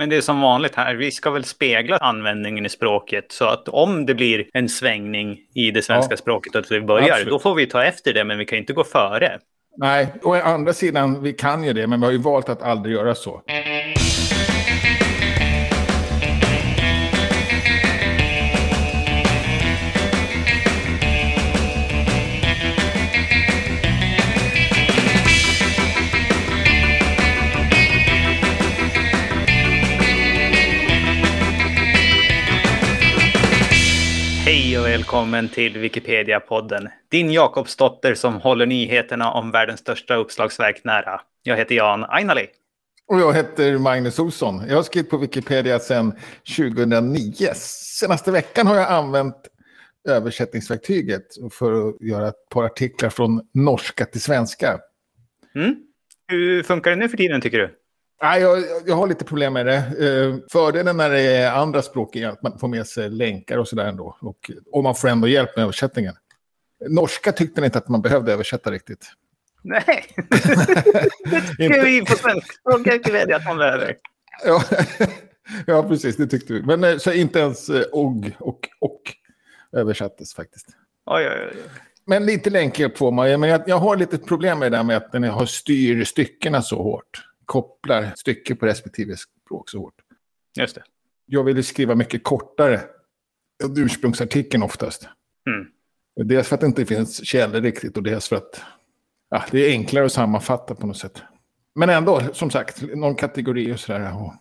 Men det är som vanligt här, vi ska väl spegla användningen i språket. Så att om det blir en svängning i det svenska Ja. språket och att vi börjar, Absolut. då får vi ta efter det, men vi kan inte gå före. Nej, å andra sidan, vi kan ju det, men vi har ju valt att aldrig göra så. Välkommen till Wikipedia-podden. Din Jakobsdotter som håller nyheterna om världens största uppslagsverk nära. Jag heter Jan Ainali. Och jag heter Magnus Olsson. Jag har skrivit på Wikipedia sedan 2009. Senaste veckan har jag använt översättningsverktyget för att göra ett par artiklar från norska till svenska. Mm? Hur funkar det nu för tiden tycker du? Nej, jag, jag har lite problem med det. Eh, fördelen när det är andra språk är att man får med sig länkar och sådär ändå. Och, och man får ändå hjälp med översättningen. Norska tyckte inte att man behövde översätta riktigt. Nej, det tycker vi på svenskspråkiga Wikipedia att man behöver. Ja, ja, precis, det tyckte vi. Men eh, så inte ens eh, och och och översattes faktiskt. Oj, oj, oj. Men lite länkhjälp får man. Men jag, jag har lite problem med det där med att den har styr styckena så hårt. Kopplar stycke på respektive språk så hårt. Just det. Jag ville skriva mycket kortare ursprungsartikeln oftast. Mm. Dels för att det inte finns källor riktigt och dels för att ja, det är enklare att sammanfatta på något sätt. Men ändå, som sagt, någon kategori och sådär. Och...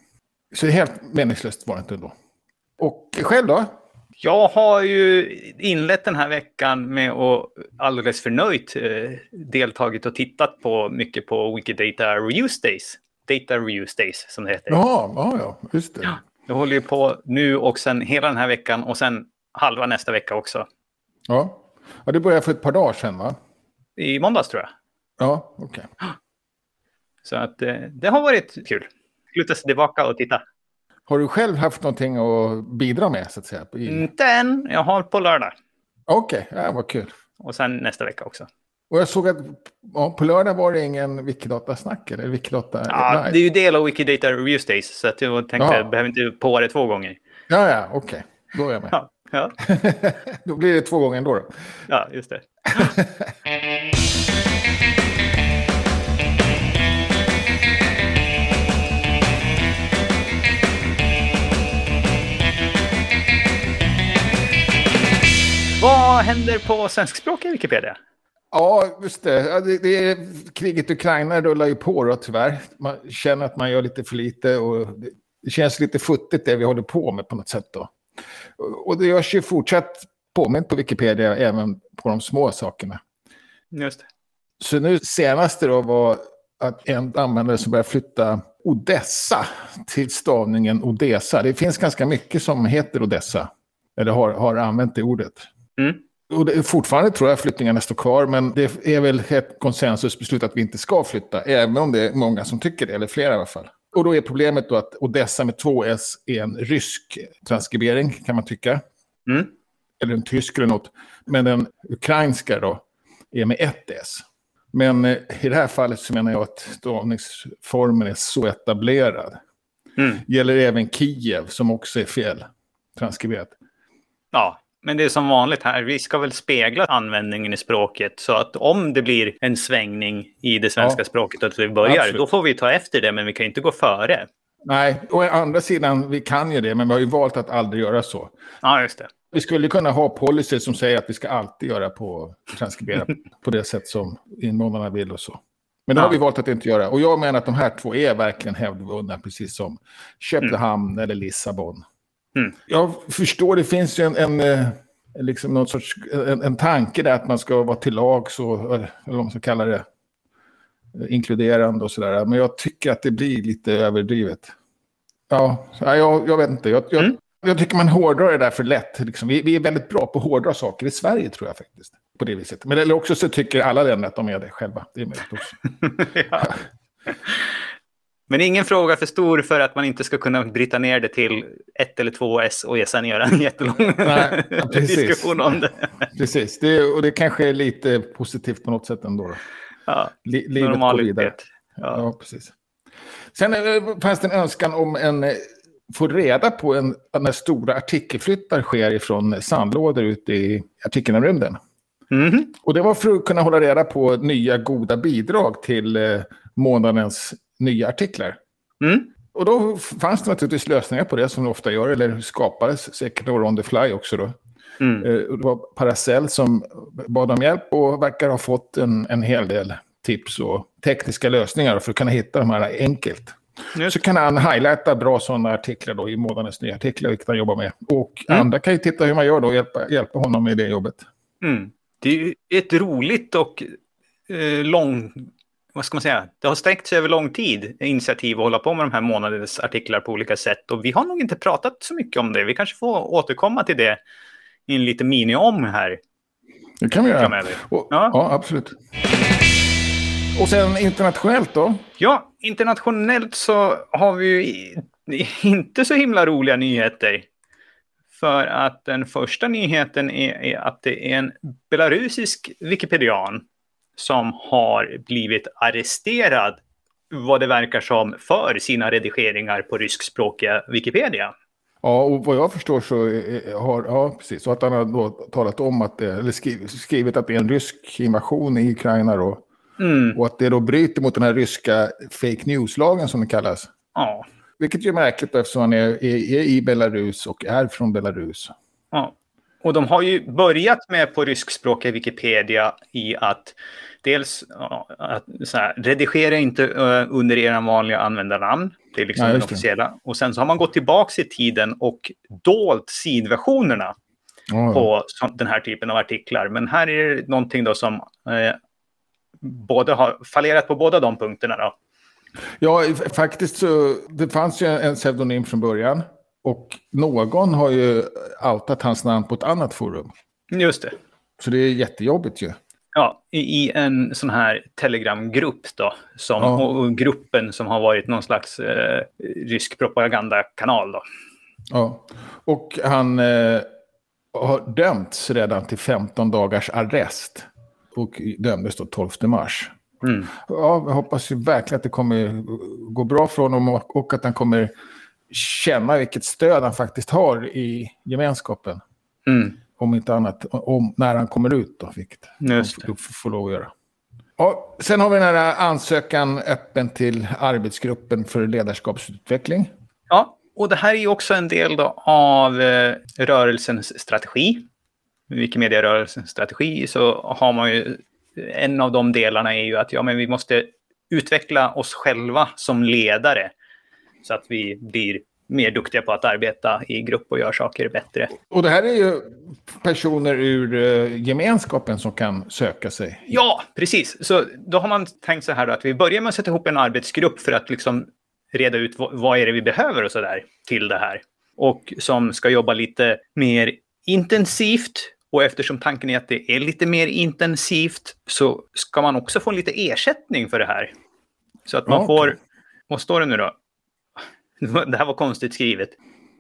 Så helt meningslöst var det inte då. Och själv då? Jag har ju inlett den här veckan med att alldeles för nöjt eh, deltagit och tittat på mycket på Wikidata Reuse Days. Data Reuse Days som det heter. Ja, ja, ja just det. Jag håller ju på nu och sen hela den här veckan och sen halva nästa vecka också. Ja. ja, det började för ett par dagar sedan va? I måndags tror jag. Ja, okej. Så att eh, det har varit kul. Luta sig tillbaka och titta. Har du själv haft någonting att bidra med så att säga? Inte än. Jag har på lördag. Okej, ja, vad kul. Och sen nästa vecka också. Och jag såg att ja, på lördag var det ingen Wikidata-snack eller Wikidata... Ja, Nej. det är ju del av Wikidata Reuse Days. Så att jag tänkte Ja. jag behöver inte på det två gånger. ja, ja okej. Då är jag med. Ja, ja, då blir det två gånger ändå. Då. ja just det. Vad händer på svenskspråkiga Wikipedia? Ja, just det. Det, det är, kriget i Ukraina rullar ju på då, tyvärr. Man känner att man gör lite för lite och det, det känns lite futtigt det vi håller på med på något sätt då. Och det görs ju fortsatt påmint på Wikipedia även på de små sakerna. Just det. Så nu senaste då var att en användare som började flytta Odessa till stavningen Odessa. Det finns ganska mycket som heter Odessa. Eller har, har använt det ordet. Mm. Och det, fortfarande tror jag flyttningarna står kvar, men det är väl ett konsensusbeslut att vi inte ska flytta, även om det är många som tycker det, eller flera i alla fall. Och då är problemet då att Odessa med två S är en rysk transkribering, kan man tycka. Mm. Eller en tysk eller något. Men den ukrainska då är med ett S. Men eh, i det här fallet så menar jag att stavningsformen är så etablerad. Mm. Gäller även Kiev som också är fel transkriberat. Ja, men det är som vanligt här. Vi ska väl spegla användningen i språket. Så att om det blir en svängning i det svenska Ja. språket och att vi börjar, Absolut. då får vi ta efter det, men vi kan inte gå före. Nej, å andra sidan, vi kan ju det, men vi har ju valt att aldrig göra så. Ja, just det. Vi skulle kunna ha policy som säger att vi ska alltid göra på transkribera på det sätt som invånarna vill och så. Men det Ja. har vi valt att inte göra. Och jag menar att de här två är verkligen hävdvunna, precis som Köpenhamn eller Lissabon. Mm. Jag förstår, det finns ju en, en, eh, liksom någon sorts, en, en tanke där att man ska vara till lag, så, eller vad man ska kalla det, eh, inkluderande och sådär. Men jag tycker att det blir lite överdrivet. Ja, ja, jag, jag vet inte. Jag, jag, Mm. jag tycker man hårdrar det där för lätt. Liksom. Vi, vi är väldigt bra på att hårdra saker i Sverige, tror jag faktiskt. På det viset. Men eller också så tycker alla länder att de är det själva. Det är möjligt också. ja. Men ingen fråga för stor för att man inte ska kunna bryta ner det till ett eller två S och sen göra en jättelång Nej, diskussion om det. Precis, det, och det kanske är lite positivt på något sätt ändå. Då. Ja, Li, livet går vidare. Ja. Ja, precis. Sen fanns det en önskan om en få reda på en, när stora artikelflyttar sker ifrån sandlådor ute i artikelrymden. Mhm. Och det var för att kunna hålla reda på nya goda bidrag till eh, månadens nya artiklar. Mm. Och då fanns det naturligtvis lösningar på det som det ofta gör, eller skapades säkert några on the fly också då. Mm. Eh, Det var Paracell som bad om hjälp och verkar ha fått en, en hel del tips och tekniska lösningar för att kunna hitta de här enkelt. Just. Så kan han highlighta bra sådana artiklar då i månadens nya artiklar, vilket han jobbar med. Och Mm. andra kan ju titta hur man gör då och hjälpa, hjälpa honom med det jobbet. Mm. Det är ett roligt och eh, lång... Vad ska man säga? Det har sträckt sig över lång tid, initiativ att hålla på med de här månadens artiklar på olika sätt. Och vi har nog inte pratat så mycket om det. Vi kanske får återkomma till det i en liten mini-om här Det kan vi göra. Och, Ja. ja. absolut. Och sen internationellt då? Ja, internationellt så har vi ju inte så himla roliga nyheter. För att den första nyheten är, är att det är en belarusisk wikipedian som har blivit arresterad, vad det verkar som, för sina redigeringar på ryskspråkiga Wikipedia. Ja, och vad jag förstår så eh, har, ja precis, så att han har då talat om att det, eller skrivit, skrivit att det är en rysk invasion i Ukraina då. Mm, Och att det då bryter mot den här ryska fake news-lagen som det kallas. ja, Vilket ju är märkligt eftersom han är, är, är i Belarus och är från Belarus. ja. Och de har ju börjat med på ryskspråkiga Wikipedia i att dels att, här, redigera inte eh, under era vanliga användarnamn. Det är liksom Ja, den officiella. Och sen så har man gått tillbaka i tiden och dolt sidversionerna Ja, på den här typen av artiklar. Men här är det någonting då som eh, både har fallerat på båda de punkterna. Då. Ja, faktiskt så det fanns ju en pseudonym från början. Och någon har ju outat hans namn på ett annat forum. Just det. Så det är jättejobbigt ju. Ja, i, en sån här telegramgrupp då. Som, Ja. och, gruppen som har varit någon slags eh, rysk propagandakanal då. Ja. Och han eh, har dömts redan till 15 dagars arrest. Och dömdes då 12 mars. Mm. Ja, jag hoppas ju verkligen att det kommer gå bra för honom och, och att han kommer känna vilket stöd han faktiskt har i gemenskapen. Mm. Om inte annat, om, när han kommer ut då, vilket Just han får, får lov att göra. Ja, sen har vi den här ansökan öppen till arbetsgruppen för ledarskapsutveckling. Ja, och det här är ju också en del av eh, rörelsens strategi. Wikimedia-rörelsens strategi så har man ju en av de delarna är ju att ja, men vi måste utveckla oss själva som ledare så att vi blir mer duktiga på att arbeta i grupp och göra saker bättre. Och det här är ju personer ur eh, gemenskapen som kan söka sig. Ja, precis. Så då har man tänkt så här då, att vi börjar med att sätta ihop en arbetsgrupp för att liksom reda ut vad, är det vi behöver och så där till det här. Och som ska jobba lite mer intensivt. Och eftersom tanken är att det är lite mer intensivt så ska man också få lite ersättning för det här. Så att man Ja, får, vad står det nu då? Det här var konstigt skrivet.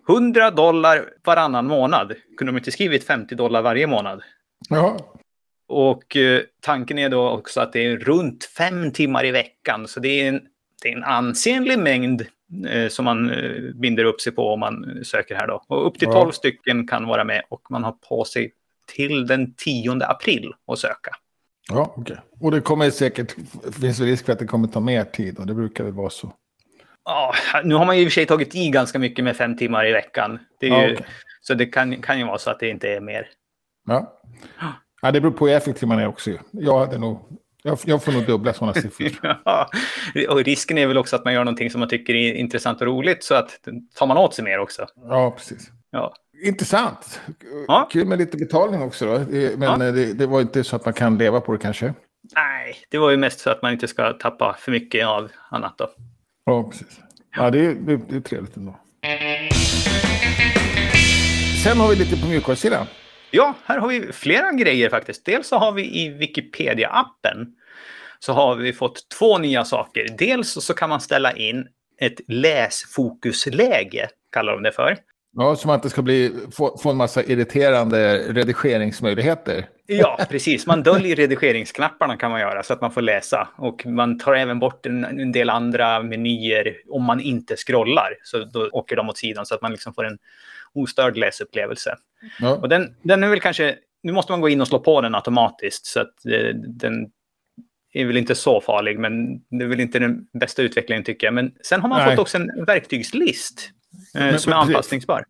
100 dollar varannan månad. Kunde de inte skrivit 50 dollar varje månad? Ja, Och eh, tanken är då också att det är runt fem timmar i veckan. Så det är en, det är en ansenlig mängd eh, som man eh, binder upp sig på om man söker här då. Och upp till Ja. 12 stycken kan vara med och man har på sig till den 10 april att söka. ja okej. Och det kommer säkert, finns risk för att det kommer ta mer tid och det brukar väl vara så. Ja, nu har man ju i och för sig tagit i ganska mycket med fem timmar i veckan. Det är Ja, ju, okej. Så det kan, kan ju vara så att det inte är mer. Ja. ja, det beror på hur effektiv man är också. ju. Jag, hade nog, jag, jag får nog dubbla sådana siffror. Ja, och risken är väl också att man gör någonting som man tycker är intressant och roligt så att tar man åt sig mer också. Ja, precis. Ja. Intressant. Ja. Kul med lite betalning också då. Men Ja. det, det var inte så att man kan leva på det kanske. Nej, det var ju mest så att man inte ska tappa för mycket av annat då. Ja, precis. Ja, det är, det, är trevligt ändå. Sen har vi lite på mjukvarusidan. Ja, här har vi flera grejer faktiskt. Dels så har vi i Wikipedia-appen så har vi fått två nya saker. Dels så kan man ställa in ett läsfokusläge, kallar de det för. Ja, så man inte ska bli, få, få en massa irriterande redigeringsmöjligheter. Ja, precis. Man döljer redigeringsknapparna kan man göra så att man får läsa. Och man tar även bort en, en del andra menyer om man inte scrollar. Så då åker de åt sidan så att man liksom får en ostörd läsupplevelse. Ja. Och den, den är väl kanske... Nu måste man gå in och slå på den automatiskt så att eh, den är väl inte så farlig, men det är väl inte den bästa utvecklingen tycker jag. Men sen har man Nej. fått också en verktygslist men, som är anpassningsbar.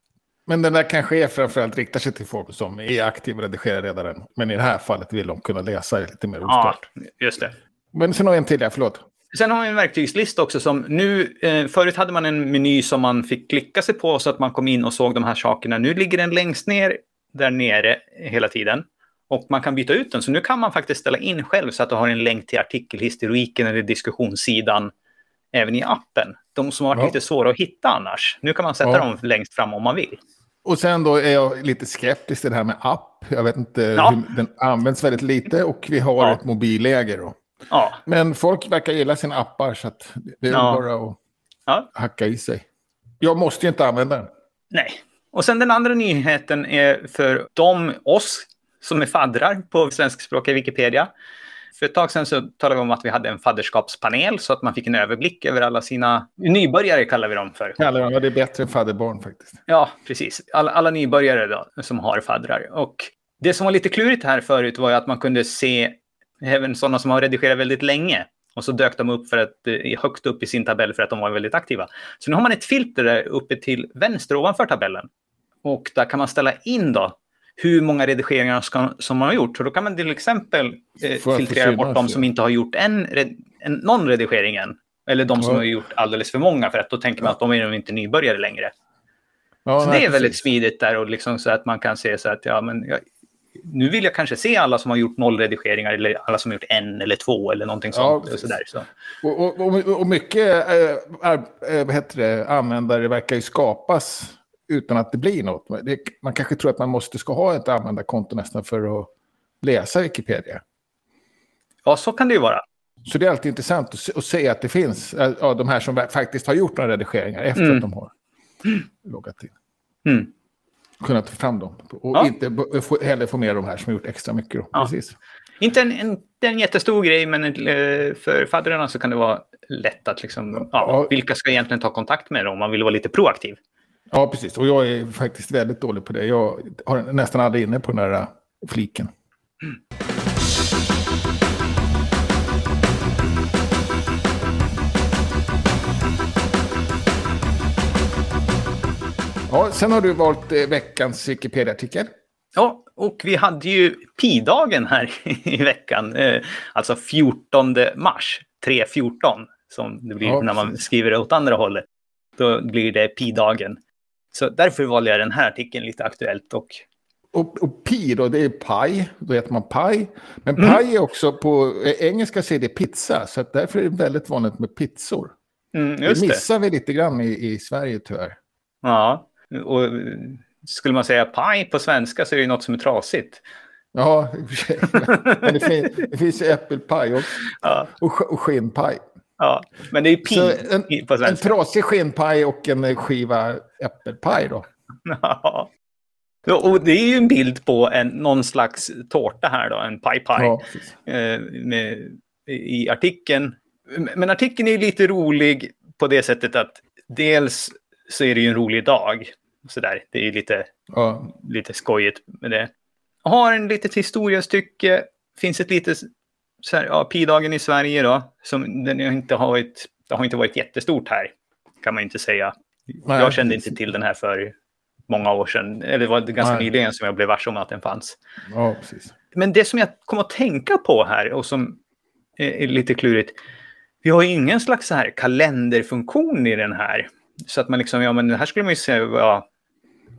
Men den där kanske är framförallt riktar sig till folk som är aktiva redigerare redan. Men i det här fallet vill de kunna läsa lite mer ostört. Ja, just det. Men sen har jag en till, ja, förlåt. Sen har vi en verktygslista också som nu, eh, förut hade man en meny som man fick klicka sig på så att man kom in och såg de här sakerna. Nu ligger den längst ner där nere hela tiden. Och man kan byta ut den. Så nu kan man faktiskt ställa in själv så att du har en länk till artikelhistoriken eller diskussionssidan även i appen. De som har varit ja. lite svåra att hitta annars. Nu kan man sätta ja. dem längst fram om man vill. Och sen då är jag lite skeptisk till det här med app. Jag vet inte, ja. hur, den används väldigt lite och vi har ja. ett mobilläge då. Ja. Men folk verkar gilla sina appar så att det är bara att hacka i sig. Jag måste ju inte använda den. Nej. Och sen den andra nyheten är för de, oss som är faddrar på svenskspråkiga Wikipedia. För ett tag sedan så talade vi om att vi hade en fadderskapspanel så att man fick en överblick över alla sina nybörjare kallar vi dem för. Kallar dem, det är bättre än fadderbarn faktiskt. Ja, precis. Alla, alla nybörjare då, som har faddrar. Och det som var lite klurigt här förut var ju att man kunde se även sådana som har redigerat väldigt länge. Och så dök de upp för att, eh, högt upp i sin tabell för att de var väldigt aktiva. Så nu har man ett filter där uppe till vänster ovanför tabellen. Och där kan man ställa in då hur många redigeringar ska, som man har gjort. Så då kan man till exempel eh, filtrera bort de som inte har gjort en, en, någon redigering än. Eller de som ja. har gjort alldeles för många, för att då tänker man att de är nog inte nybörjare längre. Ja, så nej, det är väldigt smidigt där och liksom så att man kan se så att ja, men jag, nu vill jag kanske se alla som har gjort noll redigeringar eller alla som har gjort en eller två eller någonting sånt. Ja, och, så där, så. Och, och, och, mycket äh, äh, vad heter det, användare verkar ju skapas utan att det blir något. Det, man kanske tror att man måste ska ha ett användarkonto nästan för att läsa Wikipedia. Ja, så kan det ju vara. Så det är alltid intressant att, att se att det finns ja, de här som faktiskt har gjort några redigeringar efter mm. att de har loggat in. Mm. Kunna ta fram dem. Och ja. inte heller få med de här som har gjort extra mycket. Ja. Precis. Inte en, en, en jättestor grej, men eh, för faddrarna så kan det vara lätt att liksom, ja, vilka ska egentligen ta kontakt med dem om man vill vara lite proaktiv. Ja, precis. Och jag är faktiskt väldigt dålig på det. Jag har nästan aldrig inne på den där fliken. Mm. Ja, sen har du valt eh, veckans Wikipedia-artikel. Ja, och vi hade ju Pi-dagen här i veckan. Eh, alltså 14 mars, 3.14 som det blir ja, när man skriver åt andra hållet. Då blir det Pi-dagen. Så därför valde jag den här artikeln lite aktuellt. Och, och, och pi då, det är paj, då heter man paj. Men mm. paj är också på eh, engelska är det pizza, så därför är det väldigt vanligt med pizzor. Mm, det missar det. vi lite grann i, i Sverige tyvärr. Ja, och skulle man säga paj på svenska så är det något som är trasigt. Ja. Men det finns, det finns äppelpaj också. Ja. Och, och skinnpaj. Ja, men det är pi en, på svenska. En trasig skinnpaj och en skiva äppelpaj då. Ja. Och det är ju en bild på en, någon slags tårta här då, en paj-paj. Ja, eh, I artikeln. Men artikeln är lite rolig på det sättet att dels så är det ju en rolig dag. Så där. Det är ju lite, ja. lite skojigt med det. Har en litet historiestycke. Finns ett litet här, ja, Pi-dagen i Sverige då, som den inte har varit, det har inte varit jättestort här, kan man inte säga. Nej, jag kände inte till den här för många år sedan, eller det var ganska Nej. nyligen som jag blev varse om att den fanns. Ja, precis. Men det som jag kom att tänka på här och som är lite klurigt, vi har ju ingen slags så här kalenderfunktion i den här. Så att man liksom, ja men här skulle man ju säga, ja,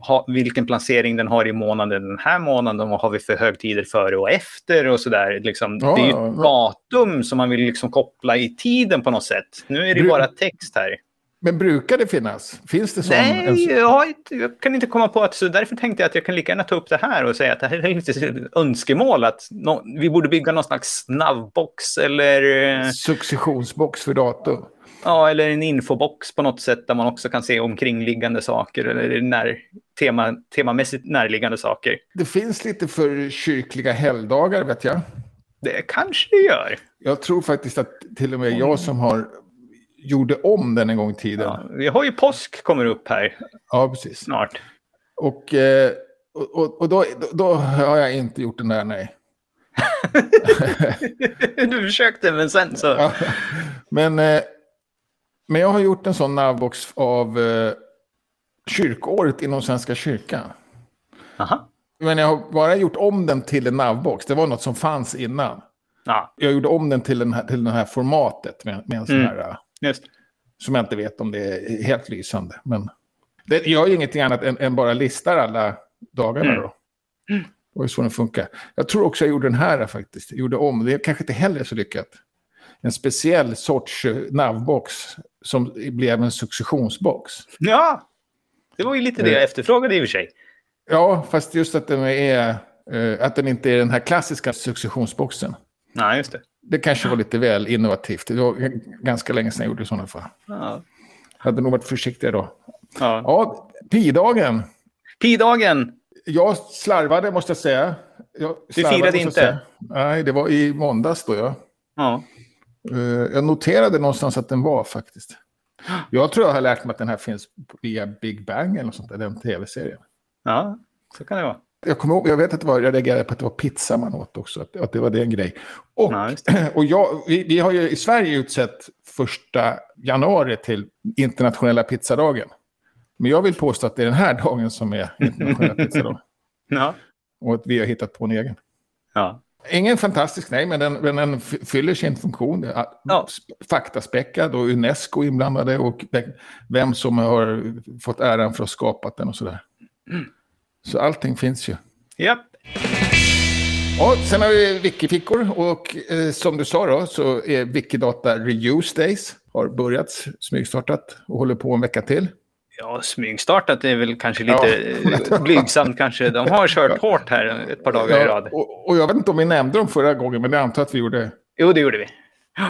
ha, vilken placering den har i månaden den här månaden vad har vi för högtider före och efter och sådär. Liksom, ja, det är ju ett datum som man vill liksom koppla i tiden på något sätt. Nu är det Bru bara text här. Men brukar det finnas? Finns det sån? Nej, en... jag, jag, kan inte komma på att så därför tänkte jag att jag kan lika gärna ta upp det här och säga att det här är lite önskemål att no, vi borde bygga någon slags snabbbox eller... Successionsbox för dator. Ja, eller en infobox på något sätt där man också kan se omkringliggande saker eller när, tema, temamässigt närliggande saker. Det finns lite för kyrkliga helgdagar vet jag. Det kanske det gör. Jag tror faktiskt att till och med jag som har gjorde om den en gång i tiden. Ja, vi har ju påsk kommer upp här Ja, precis. snart. Och, eh, och, och, då, då har jag inte gjort den där, nej. du försökte, men sen så... Ja. Men, eh, men jag har gjort en sån navbox av eh, kyrkåret inom Svenska kyrkan. Aha. Men jag har bara gjort om den till en navbox. Det var något som fanns innan. Ja, Jag gjorde om den till, den här, till det här formatet med, med en sån Mm. här... eh, just. Som jag inte vet om det är helt lysande. Men det gör ju ingenting annat än, än bara listar alla dagarna Mm. då. Det var ju så den funkar. Jag tror också jag gjorde den här faktiskt. Jag gjorde om. Det är kanske inte heller så lyckat. En speciell sorts eh, navbox som blev en successionsbox. Ja, det var ju lite det jag efterfrågade i och för sig. Ja, fast just att den, är, eh, att den inte är den här klassiska successionsboxen. Nej, just det. Det kanske var lite väl innovativt. Det var ganska länge sedan jag gjorde det i sådana fall. Ja. Hade nog varit försiktigare då. Ja. Ja, pi-dagen. Pi-dagen. Jag slarvade måste jag säga. Jag Du firade inte? säga. Nej, det var i måndags då. Ja. Ja. Eh, jag noterade någonstans att den var faktiskt. Jag tror jag har lärt mig att den här finns via Big Bang eller något sånt där, den tv-serien. ja, så kan det vara. Jag, kommer ihåg, jag vet att det var, jag reagerade på att det var pizza man åt också, att, att det var det en grej. Och, det. och jag, vi, vi har ju i Sverige utsett första januari till internationella pizzadagen. Men jag vill påstå att det är den här dagen som är internationella pizzadagen. Ja. Och att vi har hittat på en egen. Ja. Ingen fantastisk, nej, men den, men den fyller sin funktion. Ja. sp- Faktaspäckad och Unesco inblandade och ve- vem som har fått äran för att ha skapat den och sådär. Mm. Så allting finns ju. Japp. Ja, sen har vi Wikifickor och eh, som du sa då så är Wikidata Reuse Days. Har börjat, smygstartat och håller på en vecka till. Ja, smygstartat är väl kanske lite eh, blygsamt kanske. De har kört hårt här ett par dagar i Ja, rad. och, och jag vet inte om vi nämnde dem förra gången, men jag antar att vi gjorde Jo, det gjorde vi.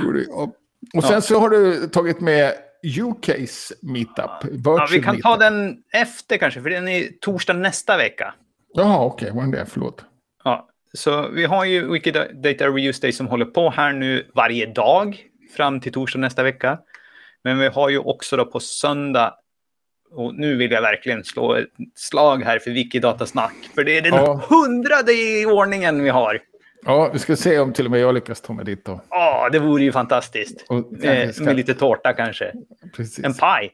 gjorde- ja. Och sen så har du tagit med UK's meetup. Ja, vi kan ta meetup. den efter kanske, för den är torsdag nästa vecka. Jaha, okej, var det det? Förlåt. Ja, så vi har ju Wikidata Reuse Day som håller på här nu varje dag fram till torsdag nästa vecka. Men vi har ju också då på söndag, och nu vill jag verkligen slå ett slag här för Wikidatasnack, för det är den Ja. hundrade i ordningen vi har. Ja, vi ska se om till och med jag lyckas ta mig dit då. Ja, det vore ju fantastiskt. Och Eh, kanske ska- med lite tårta kanske. Precis. En paj.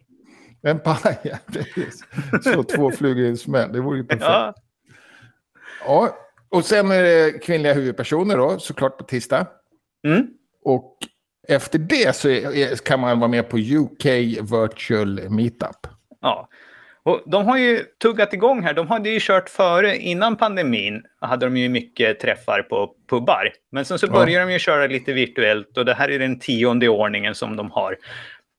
En paj, ja, precis. Slå två flugor i en smäll, det vore ju perfekt. Ja, Ja, och sen är det kvinnliga huvudpersoner då, såklart på tisdag. mm. Och efter det så är, kan man vara med på UK Virtual Meetup. Ja. Och de har ju tuggat igång här. De hade ju kört före, innan pandemin, hade de ju mycket träffar på pubbar. Men sen så Ja. börjar de ju köra lite virtuellt och det här är den tionde ordningen som de har.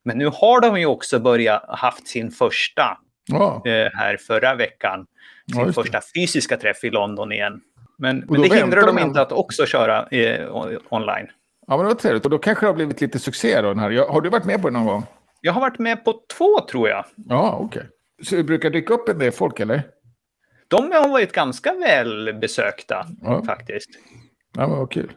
Men nu har de ju också börjat haft sin första Ja, eh, här förra veckan. Ja, Sin det. första fysiska träff i London igen. Men, men det hindrar man- inte att också köra eh, online. ja men det var trevligt. Och då kanske det har blivit lite succé då. Den här. Ja, Har du varit med på det någon gång? Jag har varit med på två tror jag. Ja, okej. Så det brukar dyka upp en del folk, eller? De har varit ganska väl besökta Ja. faktiskt. Ja, men vad kul.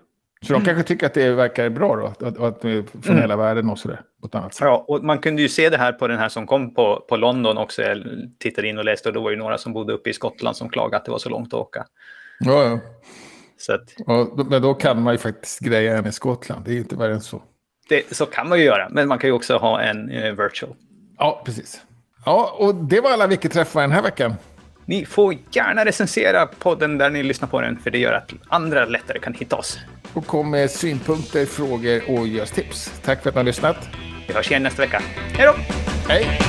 Så de kanske tycker att det verkar bra då? Att, att, det från Mm. hela världen och sådär? På ett annat sätt. Ja, och man kunde ju se det här på den här som kom på, på London också. Jag tittade in och läste och det var ju några som bodde uppe i Skottland som klagade att det var så långt att åka. Ja, ja. Så att ja då- men då kan man ju faktiskt greja en i Skottland. Det är inte värre än så. Det, så kan man ju göra, men man kan ju också ha en eh, virtual. Ja, precis. Ja, och det var alla Wiki-träffar den här veckan. Ni får gärna recensera podden där ni lyssnar på den, för det gör att andra lättare kan hitta oss. Och kom med synpunkter, frågor och ge oss tips. Tack för att ni har lyssnat. Vi hörs igen nästa vecka. Hej då! Hej!